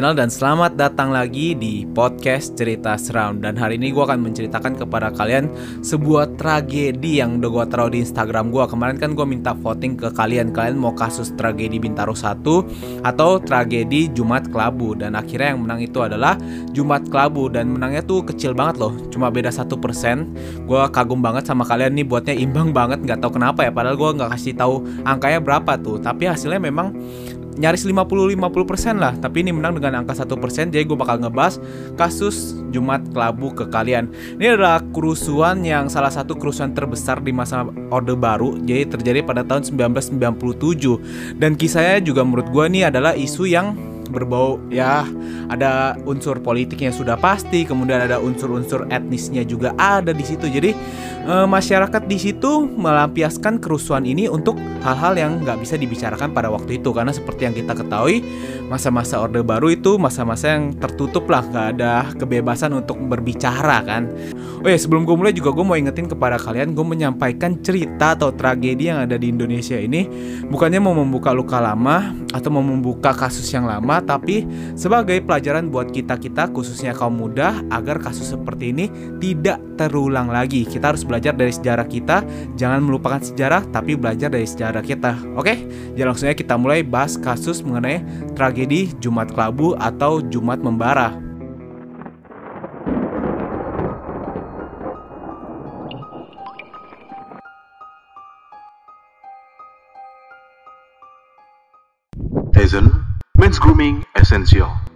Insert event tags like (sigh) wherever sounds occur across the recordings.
dan selamat datang lagi di podcast cerita seram. Dan hari ini gue akan menceritakan kepada kalian sebuah tragedi yang udah gue taruh di Instagram gue. Kemarin kan gue minta voting ke kalian, kalian mau kasus tragedi Bintaro 1 atau tragedi Jumat Kelabu. Dan akhirnya yang menang itu adalah Jumat Kelabu dan menangnya tuh kecil banget loh, cuma beda satu persen. Gue kagum banget sama kalian nih buatnya imbang banget, nggak tahu kenapa ya. Padahal gue nggak kasih tahu angkanya berapa tuh, tapi hasilnya memang nyaris 50-50% lah tapi ini menang dengan angka 1% jadi gue bakal ngebahas kasus Jumat Kelabu ke kalian. Ini adalah kerusuhan yang salah satu kerusuhan terbesar di masa Orde Baru jadi terjadi pada tahun 1997 dan kisahnya juga menurut gue ini adalah isu yang berbau ya ada unsur politiknya sudah pasti kemudian ada unsur-unsur etnisnya juga ada di situ. Jadi e, masyarakat di situ melampiaskan kerusuhan ini untuk hal-hal yang nggak bisa dibicarakan pada waktu itu. Karena seperti yang kita ketahui masa-masa orde baru itu masa-masa yang tertutup lah nggak ada kebebasan untuk berbicara kan. Oh ya sebelum gue mulai juga gue mau ingetin kepada kalian gue menyampaikan cerita atau tragedi yang ada di Indonesia ini. Bukannya mau membuka luka lama atau mau membuka kasus yang lama tapi sebagai pelajaran buat kita-kita khususnya kaum muda agar kasus seperti ini tidak terulang lagi. Kita harus belajar dari sejarah kita, jangan melupakan sejarah tapi belajar dari sejarah kita. Oke, jadi langsung aja kita mulai bahas kasus mengenai tragedi Jumat Kelabu atau Jumat Membara. Hazen, Men's Grooming Essential.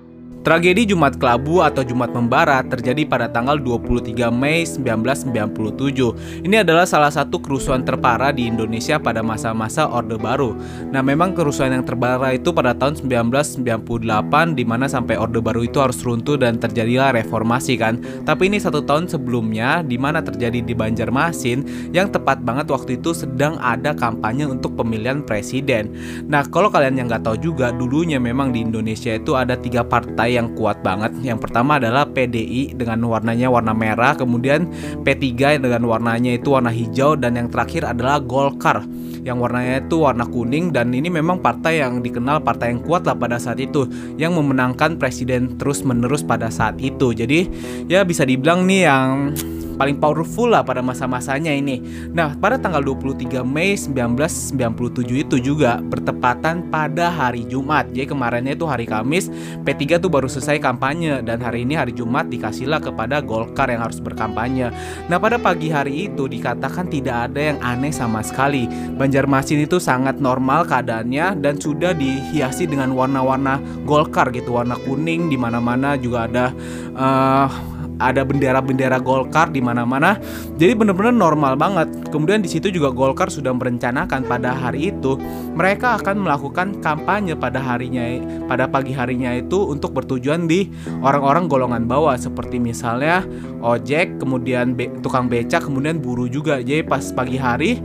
Tragedi Jumat Kelabu atau Jumat Membara terjadi pada tanggal 23 Mei 1997. Ini adalah salah satu kerusuhan terparah di Indonesia pada masa-masa Orde Baru. Nah, memang kerusuhan yang terparah itu pada tahun 1998 di mana sampai Orde Baru itu harus runtuh dan terjadilah reformasi kan. Tapi ini satu tahun sebelumnya di mana terjadi di Banjarmasin yang tepat banget waktu itu sedang ada kampanye untuk pemilihan presiden. Nah, kalau kalian yang nggak tahu juga dulunya memang di Indonesia itu ada tiga partai yang kuat banget. Yang pertama adalah PDI dengan warnanya warna merah, kemudian P3 dengan warnanya itu warna hijau dan yang terakhir adalah Golkar yang warnanya itu warna kuning dan ini memang partai yang dikenal partai yang kuat lah pada saat itu yang memenangkan presiden terus-menerus pada saat itu. Jadi ya bisa dibilang nih yang paling powerful lah pada masa-masanya ini. Nah, pada tanggal 23 Mei 1997 itu juga bertepatan pada hari Jumat. Jadi kemarinnya itu hari Kamis, P3 tuh baru selesai kampanye dan hari ini hari Jumat dikasihlah kepada Golkar yang harus berkampanye. Nah, pada pagi hari itu dikatakan tidak ada yang aneh sama sekali. Banjarmasin itu sangat normal keadaannya dan sudah dihiasi dengan warna-warna Golkar gitu, warna kuning di mana-mana juga ada uh, ada bendera-bendera Golkar di mana-mana. Jadi benar-benar normal banget. Kemudian di situ juga Golkar sudah merencanakan pada hari itu mereka akan melakukan kampanye pada harinya pada pagi harinya itu untuk bertujuan di orang-orang golongan bawah seperti misalnya ojek, kemudian be, tukang becak, kemudian buruh juga. Jadi pas pagi hari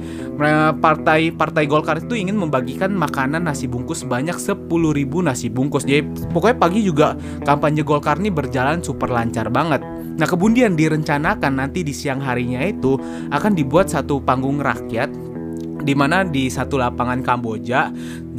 partai partai Golkar itu ingin membagikan makanan nasi bungkus sebanyak 10.000 nasi bungkus. Jadi pokoknya pagi juga kampanye Golkar ini berjalan super lancar banget. Nah, kemudian direncanakan nanti di siang harinya itu akan dibuat satu panggung rakyat di mana di satu lapangan Kamboja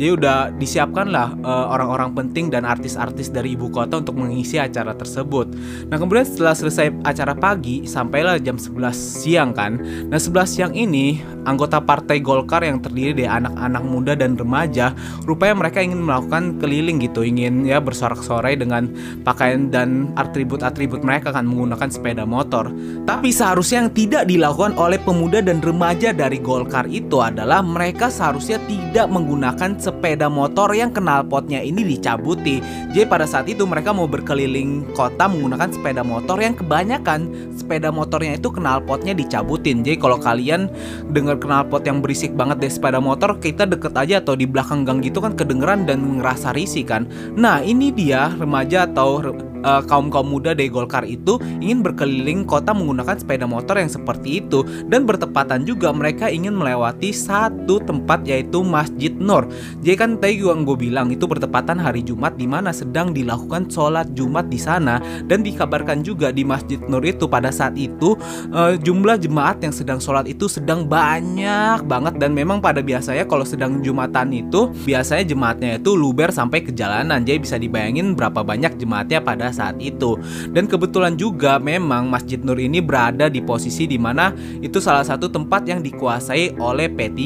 jadi udah disiapkan lah uh, orang-orang penting dan artis-artis dari ibu kota untuk mengisi acara tersebut. Nah kemudian setelah selesai acara pagi sampailah jam 11 siang kan. Nah 11 siang ini anggota partai Golkar yang terdiri dari anak-anak muda dan remaja rupanya mereka ingin melakukan keliling gitu, ingin ya bersorak-sorai dengan pakaian dan atribut-atribut mereka kan menggunakan sepeda motor. Tapi seharusnya yang tidak dilakukan oleh pemuda dan remaja dari Golkar itu adalah mereka seharusnya tidak menggunakan sepeda motor yang knalpotnya ini dicabuti. Jadi pada saat itu mereka mau berkeliling kota menggunakan sepeda motor yang kebanyakan sepeda motornya itu knalpotnya dicabutin. Jadi kalau kalian dengar knalpot yang berisik banget deh sepeda motor, kita deket aja atau di belakang gang gitu kan kedengeran dan ngerasa risih kan. Nah ini dia remaja atau uh, kaum kaum muda dari Golkar itu ingin berkeliling kota menggunakan sepeda motor yang seperti itu. Dan bertepatan juga mereka ingin melewati satu tempat yaitu Masjid Nur. Jadi kan tadi yang gue bilang itu bertepatan hari Jumat di mana sedang dilakukan sholat Jumat di sana. Dan dikabarkan juga di Masjid Nur itu pada saat itu uh, jumlah jemaat yang sedang sholat itu sedang banyak banget. Dan memang pada biasanya kalau sedang Jumatan itu biasanya jemaatnya itu luber sampai ke jalanan. Jadi bisa dibayangin berapa banyak jemaatnya pada saat itu dan kebetulan juga memang Masjid Nur ini berada di posisi di mana itu salah satu tempat yang dikuasai oleh P3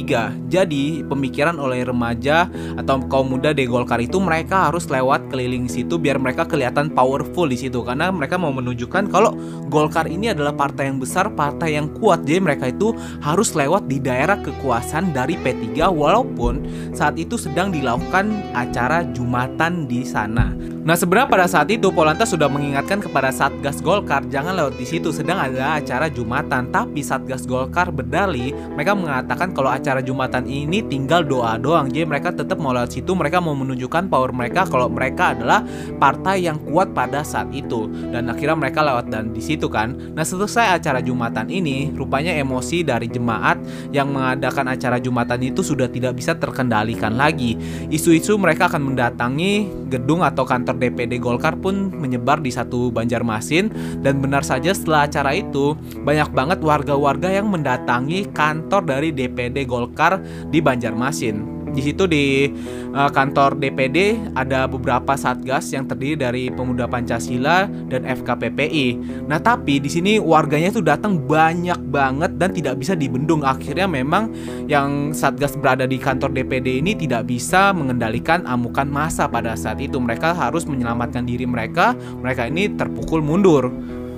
jadi pemikiran oleh remaja atau kaum muda di Golkar itu mereka harus lewat keliling situ biar mereka kelihatan powerful di situ karena mereka mau menunjukkan kalau Golkar ini adalah partai yang besar, partai yang kuat. Jadi mereka itu harus lewat di daerah kekuasaan dari P3 walaupun saat itu sedang dilakukan acara Jumatan di sana. Nah sebenarnya pada saat itu Polantas sudah mengingatkan kepada Satgas Golkar jangan lewat di situ sedang ada acara Jumatan. Tapi Satgas Golkar berdali mereka mengatakan kalau acara Jumatan ini tinggal doa doang. Jadi mereka tetap mau lewat situ mereka mau menunjukkan power mereka kalau mereka adalah partai yang kuat pada saat itu. Dan akhirnya mereka lewat dan di situ kan. Nah selesai acara Jumatan ini rupanya emosi dari jemaat yang mengadakan acara Jumatan itu sudah tidak bisa terkendalikan lagi. Isu-isu mereka akan mendatangi gedung atau kantor kantor DPD Golkar pun menyebar di satu Banjarmasin dan benar saja setelah acara itu banyak banget warga-warga yang mendatangi kantor dari DPD Golkar di Banjarmasin. Di situ di uh, kantor DPD ada beberapa satgas yang terdiri dari Pemuda Pancasila dan FKPPI. Nah, tapi di sini warganya itu datang banyak banget dan tidak bisa dibendung. Akhirnya memang yang satgas berada di kantor DPD ini tidak bisa mengendalikan amukan massa pada saat itu. Mereka harus menyelamatkan diri mereka. Mereka ini terpukul mundur.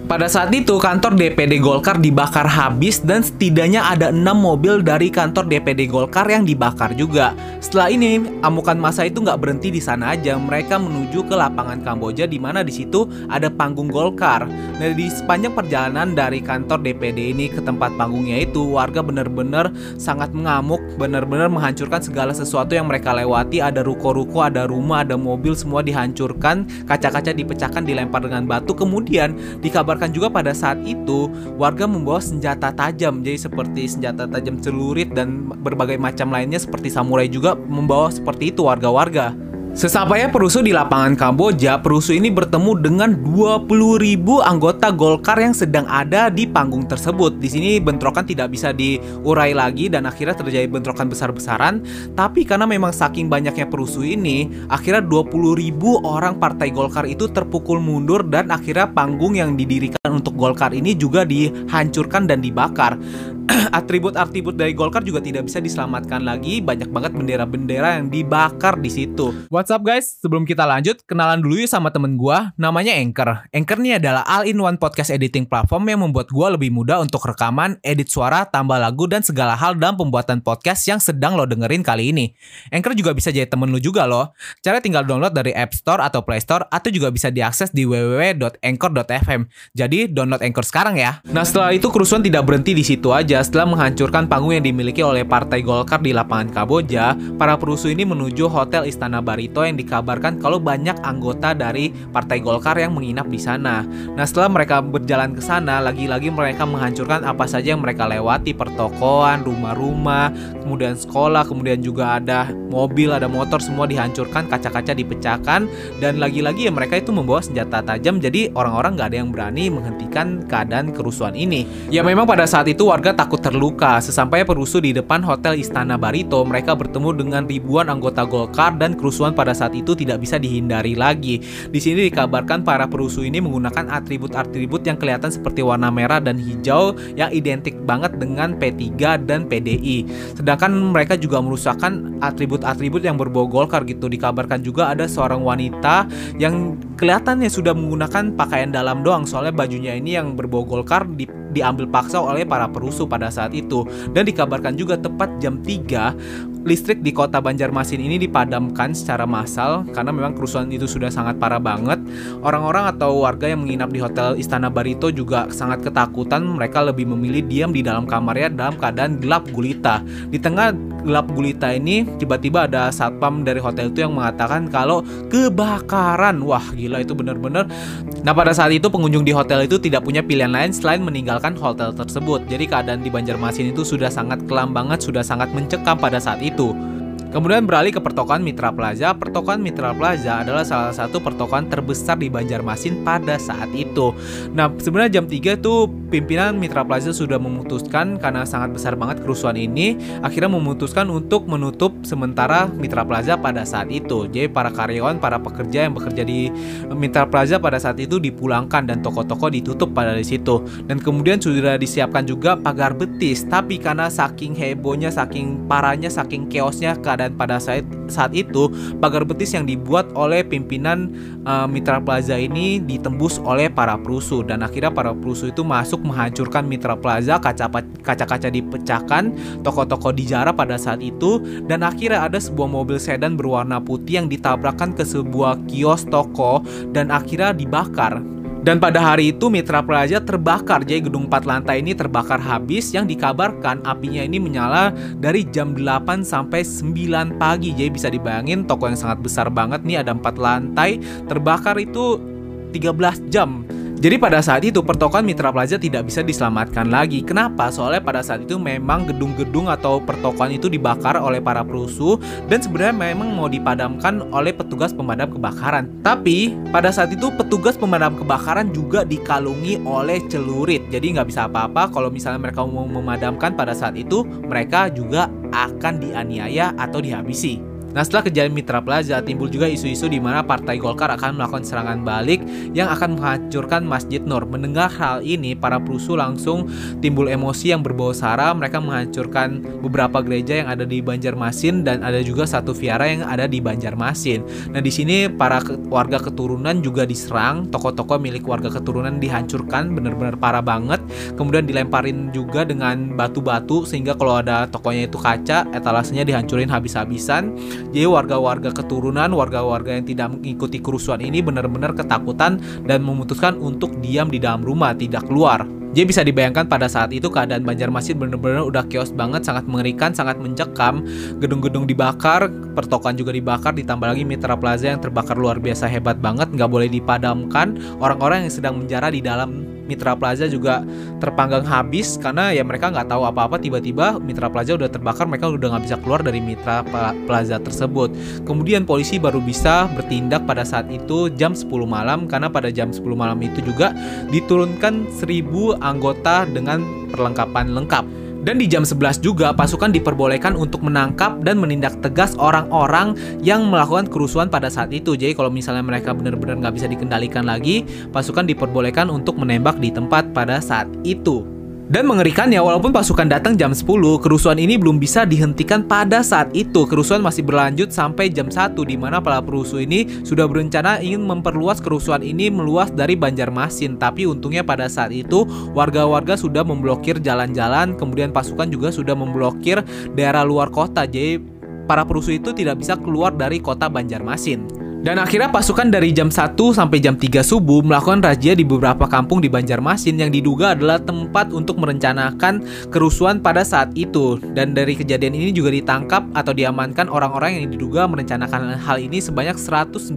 Pada saat itu kantor DPD Golkar dibakar habis dan setidaknya ada enam mobil dari kantor DPD Golkar yang dibakar juga. Setelah ini amukan masa itu nggak berhenti di sana aja, mereka menuju ke lapangan Kamboja di mana di situ ada panggung Golkar. Nah di sepanjang perjalanan dari kantor DPD ini ke tempat panggungnya itu warga benar-benar sangat mengamuk, benar-benar menghancurkan segala sesuatu yang mereka lewati. Ada ruko-ruko, ada rumah, ada mobil semua dihancurkan, kaca-kaca dipecahkan, dilempar dengan batu. Kemudian dikabar dikabarkan juga pada saat itu warga membawa senjata tajam jadi seperti senjata tajam celurit dan berbagai macam lainnya seperti samurai juga membawa seperti itu warga-warga. Sesampainya Perusuh di lapangan Kamboja, Perusuh ini bertemu dengan 20.000 anggota Golkar yang sedang ada di panggung tersebut. Di sini bentrokan tidak bisa diurai lagi dan akhirnya terjadi bentrokan besar-besaran. Tapi karena memang saking banyaknya Perusuh ini, akhirnya 20.000 orang partai Golkar itu terpukul mundur dan akhirnya panggung yang didirikan untuk Golkar ini juga dihancurkan dan dibakar. (clears throat) atribut-atribut dari Golkar juga tidak bisa diselamatkan lagi. Banyak banget bendera-bendera yang dibakar di situ. What's up guys? Sebelum kita lanjut, kenalan dulu yuk sama temen gue. Namanya Anchor. Anchor ini adalah all-in-one podcast editing platform yang membuat gue lebih mudah untuk rekaman, edit suara, tambah lagu, dan segala hal dalam pembuatan podcast yang sedang lo dengerin kali ini. Anchor juga bisa jadi temen lo juga loh. Cara tinggal download dari App Store atau Play Store atau juga bisa diakses di www.anchor.fm. Jadi download Anchor sekarang ya. Nah setelah itu kerusuhan tidak berhenti di situ aja setelah menghancurkan panggung yang dimiliki oleh Partai Golkar di lapangan Kamboja, para perusuh ini menuju Hotel Istana Barito yang dikabarkan kalau banyak anggota dari Partai Golkar yang menginap di sana. Nah, setelah mereka berjalan ke sana, lagi-lagi mereka menghancurkan apa saja yang mereka lewati, pertokoan, rumah-rumah, kemudian sekolah, kemudian juga ada mobil, ada motor, semua dihancurkan, kaca-kaca dipecahkan, dan lagi-lagi ya mereka itu membawa senjata tajam, jadi orang-orang nggak ada yang berani menghentikan keadaan kerusuhan ini. Ya memang pada saat itu warga tak takut terluka. Sesampainya perusuh di depan Hotel Istana Barito, mereka bertemu dengan ribuan anggota Golkar dan kerusuhan pada saat itu tidak bisa dihindari lagi. Di sini dikabarkan para perusuh ini menggunakan atribut-atribut yang kelihatan seperti warna merah dan hijau yang identik banget dengan P3 dan PDI. Sedangkan mereka juga merusakkan atribut-atribut yang berbau Golkar gitu. Dikabarkan juga ada seorang wanita yang kelihatannya sudah menggunakan pakaian dalam doang soalnya bajunya ini yang berbau Golkar di diambil paksa oleh para perusuh pada saat itu. Dan dikabarkan juga tepat jam 3 listrik di kota Banjarmasin ini dipadamkan secara massal karena memang kerusuhan itu sudah sangat parah banget. Orang-orang atau warga yang menginap di hotel Istana Barito juga sangat ketakutan. Mereka lebih memilih diam di dalam kamarnya dalam keadaan gelap gulita. Di tengah gelap gulita ini tiba-tiba ada satpam dari hotel itu yang mengatakan kalau kebakaran. Wah, gila itu benar-benar. Nah, pada saat itu pengunjung di hotel itu tidak punya pilihan lain selain meninggalkan hotel tersebut. Jadi keadaan di Banjarmasin itu sudah sangat kelam banget, sudah sangat mencekam pada saat itu. Kemudian beralih ke pertokoan Mitra Plaza. Pertokoan Mitra Plaza adalah salah satu pertokoan terbesar di Banjarmasin pada saat itu. Nah, sebenarnya jam 3 itu pimpinan Mitra Plaza sudah memutuskan karena sangat besar banget kerusuhan ini, akhirnya memutuskan untuk menutup sementara Mitra Plaza pada saat itu. Jadi para karyawan, para pekerja yang bekerja di Mitra Plaza pada saat itu dipulangkan dan toko-toko ditutup pada di situ. Dan kemudian sudah disiapkan juga pagar betis, tapi karena saking hebohnya, saking parahnya, saking chaosnya keadaan pada saat saat itu pagar betis yang dibuat oleh pimpinan uh, Mitra Plaza ini ditembus oleh para perusuh. Dan akhirnya para perusuh itu masuk menghancurkan Mitra Plaza kaca-kaca dipecahkan toko-toko dijarah pada saat itu. Dan akhirnya ada sebuah mobil sedan berwarna putih yang ditabrakkan ke sebuah kios toko dan akhirnya dibakar dan pada hari itu Mitra Plaza terbakar, jadi gedung 4 lantai ini terbakar habis. Yang dikabarkan apinya ini menyala dari jam 8 sampai 9 pagi. Jadi bisa dibayangin toko yang sangat besar banget nih ada 4 lantai. Terbakar itu 13 jam jadi pada saat itu pertokoan Mitra Plaza tidak bisa diselamatkan lagi. Kenapa? Soalnya pada saat itu memang gedung-gedung atau pertokoan itu dibakar oleh para perusuh dan sebenarnya memang mau dipadamkan oleh petugas pemadam kebakaran. Tapi pada saat itu petugas pemadam kebakaran juga dikalungi oleh celurit. Jadi nggak bisa apa-apa kalau misalnya mereka mau memadamkan pada saat itu mereka juga akan dianiaya atau dihabisi. Nah setelah kejadian Mitra Plaza timbul juga isu-isu di mana Partai Golkar akan melakukan serangan balik yang akan menghancurkan Masjid Nur. Mendengar hal ini, para perusuh langsung timbul emosi yang berbau sara. Mereka menghancurkan beberapa gereja yang ada di Banjarmasin dan ada juga satu viara yang ada di Banjarmasin. Nah di sini para warga keturunan juga diserang, toko-toko milik warga keturunan dihancurkan, benar-benar parah banget. Kemudian dilemparin juga dengan batu-batu sehingga kalau ada tokonya itu kaca, etalasenya dihancurin habis-habisan. Jadi warga-warga keturunan, warga-warga yang tidak mengikuti kerusuhan ini benar-benar ketakutan dan memutuskan untuk diam di dalam rumah, tidak keluar. Jadi bisa dibayangkan pada saat itu keadaan Banjarmasin benar-benar udah chaos banget, sangat mengerikan, sangat mencekam. Gedung-gedung dibakar, pertokoan juga dibakar, ditambah lagi Mitra Plaza yang terbakar luar biasa hebat banget, nggak boleh dipadamkan. Orang-orang yang sedang menjara di dalam Mitra Plaza juga terpanggang habis karena ya mereka nggak tahu apa-apa. Tiba-tiba Mitra Plaza udah terbakar mereka udah nggak bisa keluar dari Mitra Plaza tersebut. Kemudian polisi baru bisa bertindak pada saat itu jam 10 malam karena pada jam 10 malam itu juga diturunkan 1000 anggota dengan perlengkapan lengkap dan di jam 11 juga pasukan diperbolehkan untuk menangkap dan menindak tegas orang-orang yang melakukan kerusuhan pada saat itu. Jadi kalau misalnya mereka benar-benar nggak bisa dikendalikan lagi, pasukan diperbolehkan untuk menembak di tempat pada saat itu. Dan mengerikannya, walaupun pasukan datang jam 10, kerusuhan ini belum bisa dihentikan pada saat itu. Kerusuhan masih berlanjut sampai jam 1, di mana para perusuh ini sudah berencana ingin memperluas kerusuhan ini meluas dari Banjarmasin. Tapi untungnya pada saat itu, warga-warga sudah memblokir jalan-jalan, kemudian pasukan juga sudah memblokir daerah luar kota. Jadi, para perusuh itu tidak bisa keluar dari kota Banjarmasin. Dan akhirnya pasukan dari jam 1 sampai jam 3 subuh melakukan razia di beberapa kampung di Banjarmasin yang diduga adalah tempat untuk merencanakan kerusuhan pada saat itu. Dan dari kejadian ini juga ditangkap atau diamankan orang-orang yang diduga merencanakan hal ini sebanyak 195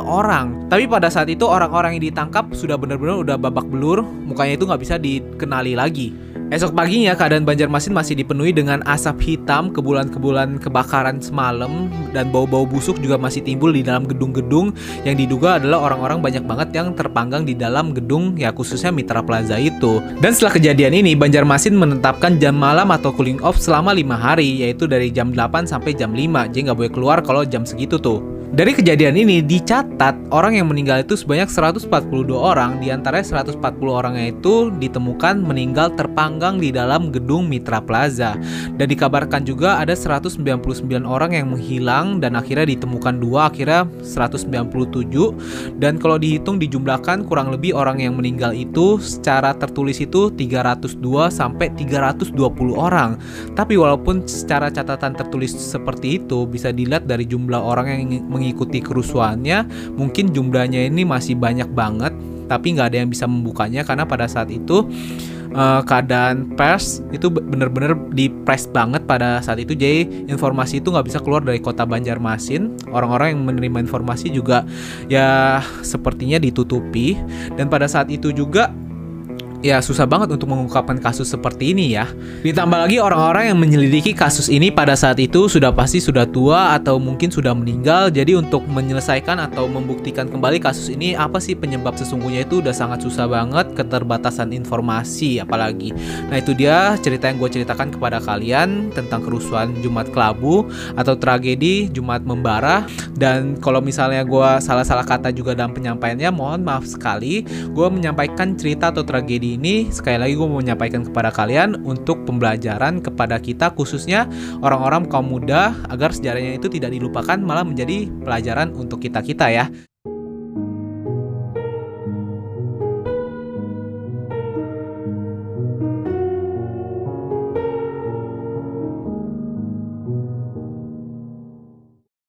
orang. Tapi pada saat itu orang-orang yang ditangkap sudah benar-benar udah babak belur, mukanya itu nggak bisa dikenali lagi. Esok paginya keadaan Banjarmasin masih dipenuhi dengan asap hitam kebulan-kebulan kebakaran semalam dan bau-bau busuk juga masih timbul di dalam gedung-gedung yang diduga adalah orang-orang banyak banget yang terpanggang di dalam gedung ya khususnya Mitra Plaza itu. Dan setelah kejadian ini Banjarmasin menetapkan jam malam atau cooling off selama lima hari yaitu dari jam 8 sampai jam 5 jadi nggak boleh keluar kalau jam segitu tuh. Dari kejadian ini dicatat orang yang meninggal itu sebanyak 142 orang, di antaranya 140 orangnya itu ditemukan meninggal terpanggang di dalam gedung Mitra Plaza. Dan dikabarkan juga ada 199 orang yang menghilang dan akhirnya ditemukan dua, akhirnya 197. Dan kalau dihitung dijumlahkan kurang lebih orang yang meninggal itu secara tertulis itu 302 sampai 320 orang. Tapi walaupun secara catatan tertulis seperti itu bisa dilihat dari jumlah orang yang mengikuti kerusuhannya mungkin jumlahnya ini masih banyak banget tapi nggak ada yang bisa membukanya karena pada saat itu uh, keadaan pers itu bener-bener di press banget pada saat itu. Jadi informasi itu nggak bisa keluar dari kota Banjarmasin. Orang-orang yang menerima informasi juga ya sepertinya ditutupi. Dan pada saat itu juga ya susah banget untuk mengungkapkan kasus seperti ini ya. Ditambah lagi orang-orang yang menyelidiki kasus ini pada saat itu sudah pasti sudah tua atau mungkin sudah meninggal. Jadi untuk menyelesaikan atau membuktikan kembali kasus ini apa sih penyebab sesungguhnya itu udah sangat susah banget keterbatasan informasi apalagi. Nah itu dia cerita yang gue ceritakan kepada kalian tentang kerusuhan Jumat Kelabu atau tragedi Jumat Membara. Dan kalau misalnya gue salah-salah kata juga dalam penyampaiannya mohon maaf sekali. Gue menyampaikan cerita atau tragedi ini sekali lagi gue mau menyampaikan kepada kalian untuk pembelajaran kepada kita khususnya orang-orang kaum muda agar sejarahnya itu tidak dilupakan malah menjadi pelajaran untuk kita-kita ya.